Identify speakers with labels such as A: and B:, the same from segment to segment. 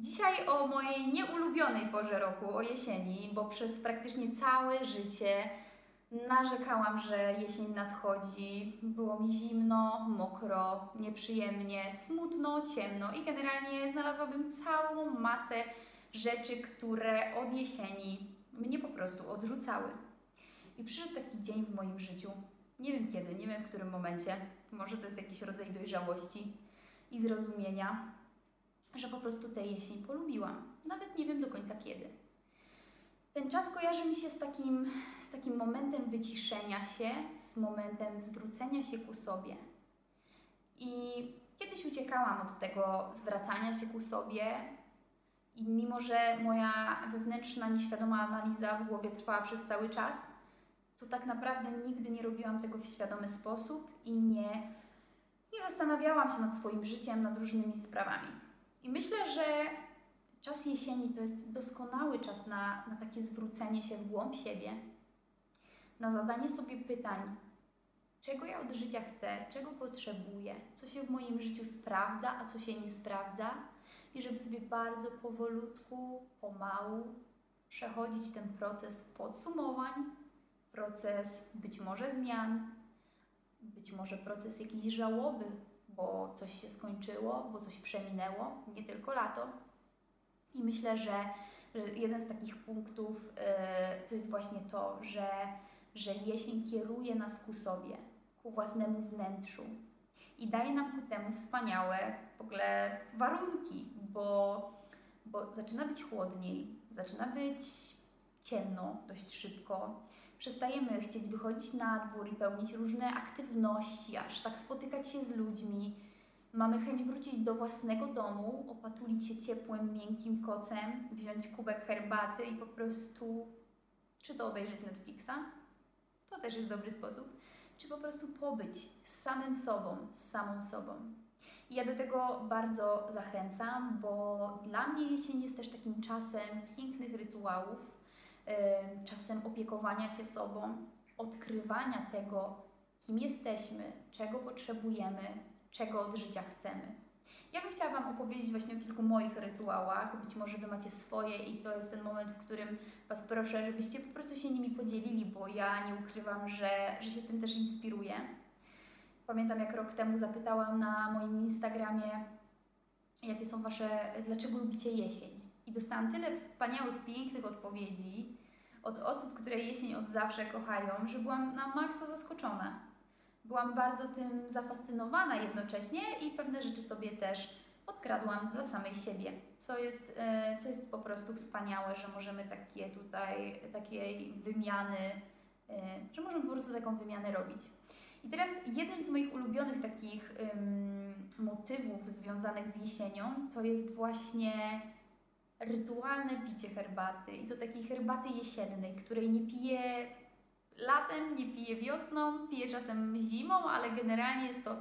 A: Dzisiaj o mojej nieulubionej porze roku, o jesieni, bo przez praktycznie całe życie narzekałam, że jesień nadchodzi. Było mi zimno, mokro, nieprzyjemnie, smutno, ciemno i generalnie znalazłabym całą masę rzeczy, które od jesieni mnie po prostu odrzucały. I przyszedł taki dzień w moim życiu. Nie wiem kiedy, nie wiem w którym momencie. Może to jest jakiś rodzaj dojrzałości i zrozumienia, że po prostu tę jesień polubiłam. Nawet nie wiem do końca kiedy. Ten czas kojarzy mi się z takim, z takim momentem wyciszenia się, z momentem zwrócenia się ku sobie. I kiedyś uciekałam od tego zwracania się ku sobie, i mimo, że moja wewnętrzna, nieświadoma analiza w głowie trwała przez cały czas, to tak naprawdę nigdy nie robiłam tego w świadomy sposób i nie, nie zastanawiałam się nad swoim życiem, nad różnymi sprawami. Czas jesieni to jest doskonały czas na, na takie zwrócenie się w głąb siebie, na zadanie sobie pytań, czego ja od życia chcę, czego potrzebuję, co się w moim życiu sprawdza, a co się nie sprawdza, i żeby sobie bardzo powolutku, pomału przechodzić ten proces podsumowań, proces być może zmian, być może proces jakiejś żałoby, bo coś się skończyło, bo coś przeminęło, nie tylko lato. I myślę, że, że jeden z takich punktów yy, to jest właśnie to, że, że jesień kieruje nas ku sobie, ku własnemu wnętrzu i daje nam ku temu wspaniałe w ogóle warunki, bo, bo zaczyna być chłodniej, zaczyna być ciemno dość szybko. Przestajemy chcieć wychodzić na dwór i pełnić różne aktywności, aż tak spotykać się z ludźmi. Mamy chęć wrócić do własnego domu, opatulić się ciepłym, miękkim kocem, wziąć kubek herbaty i po prostu czy to obejrzeć Netflixa, to też jest dobry sposób, czy po prostu pobyć z samym sobą, z samą sobą. I ja do tego bardzo zachęcam, bo dla mnie jesień jest też takim czasem pięknych rytuałów, czasem opiekowania się sobą, odkrywania tego, kim jesteśmy, czego potrzebujemy, czego od życia chcemy. Ja bym chciała Wam opowiedzieć właśnie o kilku moich rytuałach. Być może Wy macie swoje i to jest ten moment, w którym Was proszę, żebyście po prostu się nimi podzielili, bo ja nie ukrywam, że, że się tym też inspiruję. Pamiętam, jak rok temu zapytałam na moim Instagramie, jakie są Wasze, dlaczego lubicie jesień. I dostałam tyle wspaniałych, pięknych odpowiedzi od osób, które jesień od zawsze kochają, że byłam na maksa zaskoczona. Byłam bardzo tym zafascynowana jednocześnie i pewne rzeczy sobie też podkradłam dla samej siebie, co jest, e, co jest po prostu wspaniałe, że możemy takie tutaj, takiej wymiany, e, że możemy po prostu taką wymianę robić. I teraz jednym z moich ulubionych takich um, motywów związanych z jesienią to jest właśnie rytualne picie herbaty. I to takiej herbaty jesiennej, której nie piję latem, nie piję wiosną, piję czasem zimą, ale generalnie jest to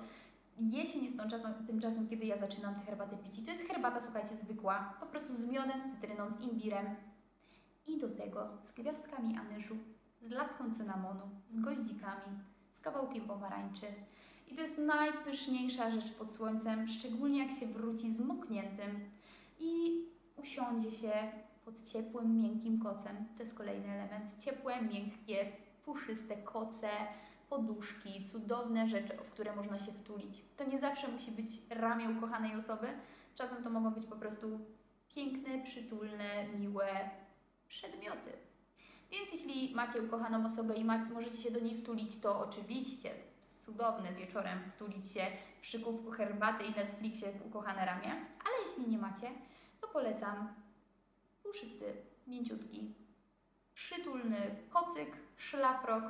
A: jesień jest tą czasem, tym czasem, kiedy ja zaczynam tę herbatę pić. I to jest herbata, słuchajcie, zwykła, po prostu z miodem, z cytryną, z imbirem. I do tego z gwiazdkami anyżu, z laską cynamonu, z goździkami, z kawałkiem pomarańczy. I to jest najpyszniejsza rzecz pod słońcem, szczególnie jak się wróci zmokniętym i usiądzie się pod ciepłym, miękkim kocem. To jest kolejny element. Ciepłe, miękkie, puszyste koce, poduszki, cudowne rzeczy, w które można się wtulić. To nie zawsze musi być ramię ukochanej osoby. Czasem to mogą być po prostu piękne, przytulne, miłe przedmioty. Więc jeśli macie ukochaną osobę i możecie się do niej wtulić, to oczywiście cudowne wieczorem wtulić się przy kubku herbaty i Netflixie w ukochane ramię, ale jeśli nie macie, to polecam puszysty, mięciutki, przytulny kocyk, szlafrok,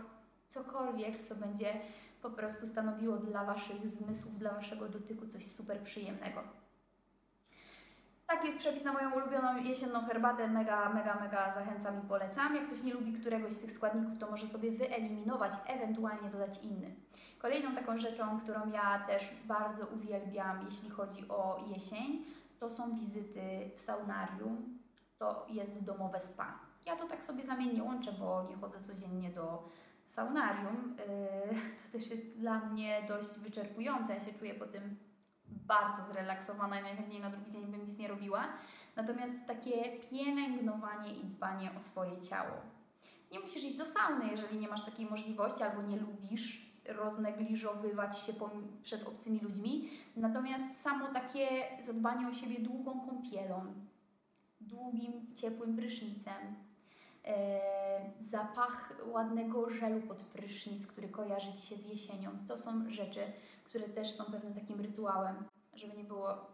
A: cokolwiek, co będzie po prostu stanowiło dla Waszych zmysłów, dla Waszego dotyku coś super przyjemnego. Tak jest przepis na moją ulubioną jesienną herbatę. Mega, mega, mega zachęcam i polecam. Jak ktoś nie lubi któregoś z tych składników, to może sobie wyeliminować, ewentualnie dodać inny. Kolejną taką rzeczą, którą ja też bardzo uwielbiam, jeśli chodzi o jesień, to są wizyty w saunarium. To jest domowe spa. Ja to tak sobie zamiennie łączę, bo nie chodzę codziennie do saunarium. Yy, to też jest dla mnie dość wyczerpujące. Ja się czuję po tym bardzo zrelaksowana i najchętniej na drugi dzień bym nic nie robiła. Natomiast takie pielęgnowanie i dbanie o swoje ciało. Nie musisz iść do sauny, jeżeli nie masz takiej możliwości albo nie lubisz roznegliżowywać się przed obcymi ludźmi. Natomiast samo takie zadbanie o siebie długą kąpielą, długim, ciepłym prysznicem, zapach ładnego żelu pod prysznic, który kojarzy Ci się z jesienią. To są rzeczy, które też są pewnym takim rytuałem, żeby nie było.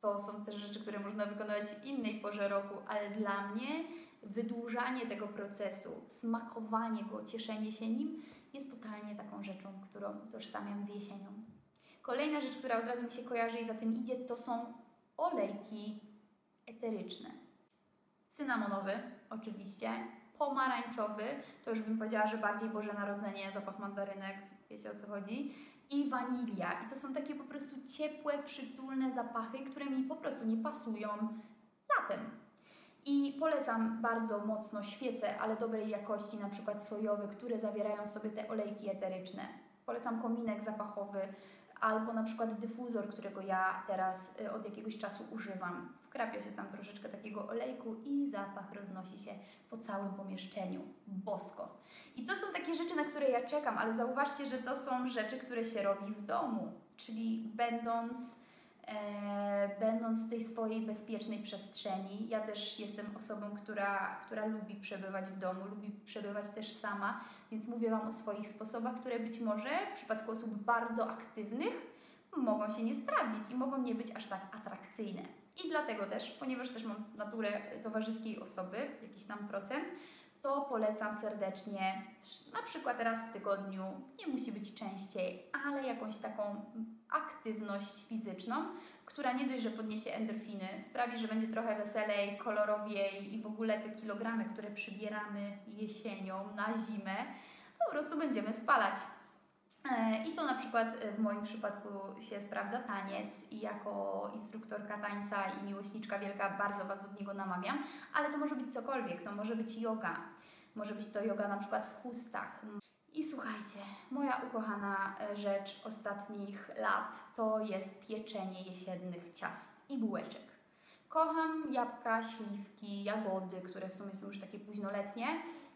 A: To są też rzeczy, które można wykonywać w innej porze roku, ale dla mnie wydłużanie tego procesu, smakowanie go, cieszenie się nim jest totalnie taką rzeczą, którą tożsamiam z jesienią. Kolejna rzecz, która od razu mi się kojarzy i za tym idzie, to są olejki eteryczne. Cynamonowy, oczywiście, pomarańczowy, to już bym powiedziała, że bardziej Boże Narodzenie, zapach mandarynek, wiecie o co chodzi, i wanilia. I to są takie po prostu ciepłe, przytulne zapachy, które mi po prostu nie pasują latem. I polecam bardzo mocno świece, ale dobrej jakości, na przykład sojowe, które zawierają w sobie te olejki eteryczne. Polecam kominek zapachowy albo na przykład dyfuzor, którego ja teraz y, od jakiegoś czasu używam. Wkrapia się tam troszeczkę takiego olejku i zapach roznosi się po całym pomieszczeniu. Bosko. I to są takie rzeczy, na które ja czekam, ale zauważcie, że to są rzeczy, które się robi w domu, czyli będąc będąc w tej swojej bezpiecznej przestrzeni. Ja też jestem osobą, która, która lubi przebywać w domu, lubi przebywać też sama, więc mówię Wam o swoich sposobach, które być może w przypadku osób bardzo aktywnych mogą się nie sprawdzić i mogą nie być aż tak atrakcyjne. I dlatego też, ponieważ też mam naturę towarzyskiej osoby, jakiś tam procent, to polecam serdecznie, na przykład raz w tygodniu, nie musi być częściej, ale jakąś taką aktywność fizyczną, która nie dość, że podniesie endorfiny, sprawi, że będzie trochę weselej, kolorowiej i w ogóle te kilogramy, które przybieramy jesienią na zimę, po prostu będziemy spalać. E, I to na przykład w moim przypadku się sprawdza taniec i jako instruktorka tańca i miłośniczka wielka bardzo Was do niego namawiam, ale to może być cokolwiek, to może być yoga, może być to yoga na przykład w chustach. I słuchajcie, moja ukochana e, rzecz ostatnich lat to jest pieczenie jesiennych ciast i bułeczek. Kocham jabłka, śliwki, jagody, które w sumie są już takie późnoletnie,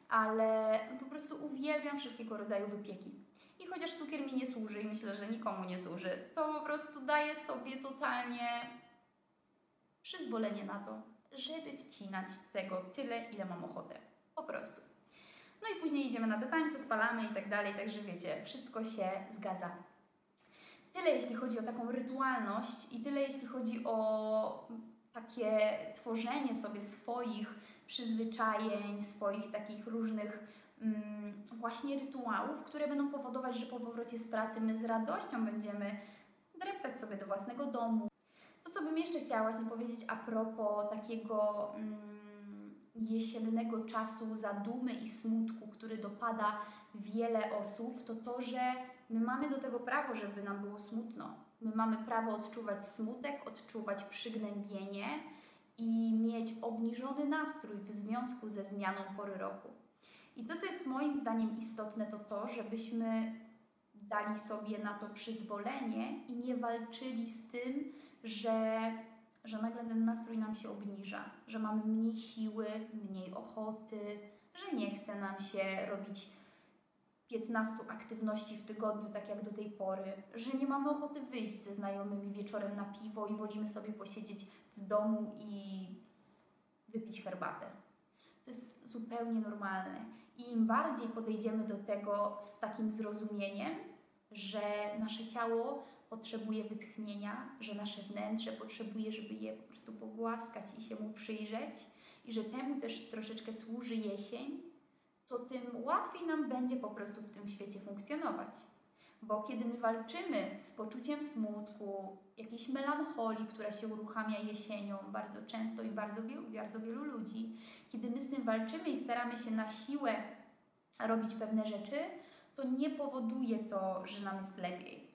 A: ale po prostu uwielbiam wszelkiego rodzaju wypieki. I chociaż cukier mi nie służy i myślę, że nikomu nie służy, to po prostu daję sobie totalnie przyzwolenie na to, żeby wcinać tego tyle, ile mam ochotę. Po prostu. No i później idziemy na te tańce, spalamy i tak dalej, także wiecie, wszystko się zgadza. Tyle jeśli chodzi o taką rytualność i tyle jeśli chodzi o takie tworzenie sobie swoich przyzwyczajeń, swoich takich różnych właśnie rytuałów, które będą powodować, że po powrocie z pracy my z radością będziemy dreptać sobie do własnego domu. To, co bym jeszcze chciała właśnie powiedzieć a propos takiego mm, jesiennego czasu zadumy i smutku, który dopada wiele osób, to to, że my mamy do tego prawo, żeby nam było smutno. My mamy prawo odczuwać smutek, odczuwać przygnębienie i mieć obniżony nastrój w związku ze zmianą pory roku. I to, co jest moim zdaniem istotne, to to, żebyśmy dali sobie na to przyzwolenie i nie walczyli z tym, że, że nagle ten nastrój nam się obniża, że mamy mniej siły, mniej ochoty, że nie chce nam się robić 15 aktywności w tygodniu, tak jak do tej pory, że nie mamy ochoty wyjść ze znajomymi wieczorem na piwo i wolimy sobie posiedzieć w domu i wypić herbatę. To jest zupełnie normalne. I im bardziej podejdziemy do tego z takim zrozumieniem, że nasze ciało potrzebuje wytchnienia, że nasze wnętrze potrzebuje, żeby je po prostu pogłaskać i się mu przyjrzeć, i że temu też troszeczkę służy jesień, to tym łatwiej nam będzie po prostu w tym świecie funkcjonować. Bo kiedy my walczymy z poczuciem smutku, jakiejś melancholii, która się uruchamia jesienią bardzo często i bardzo wielu, bardzo wielu ludzi, kiedy my z tym walczymy i staramy się na siłę robić pewne rzeczy, to nie powoduje to, że nam jest lepiej.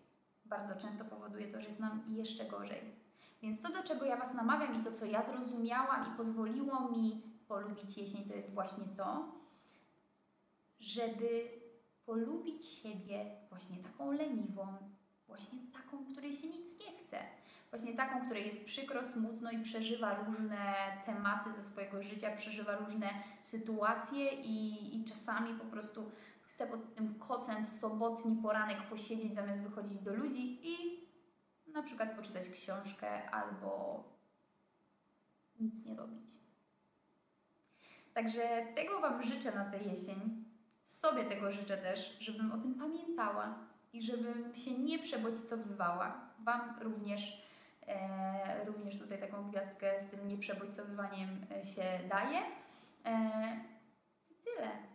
A: Bardzo często powoduje to, że jest nam jeszcze gorzej. Więc to, do czego ja Was namawiam i to, co ja zrozumiałam i pozwoliło mi polubić jesień, to jest właśnie to, żeby polubić siebie właśnie taką leniwą, właśnie taką, której się nic nie chce. Właśnie taką, której jest przykro, smutno i przeżywa różne tematy ze swojego życia, przeżywa różne sytuacje i, i czasami po prostu chce pod tym kocem w sobotni poranek posiedzieć zamiast wychodzić do ludzi i na przykład poczytać książkę albo nic nie robić. Także tego Wam życzę na tę jesień. Sobie tego życzę też, żebym o tym pamiętała i żebym się nie przebodźcowywała. Wam również, e, również tutaj taką gwiazdkę z tym nieprzebodźcowywaniem e, się daje. E, tyle.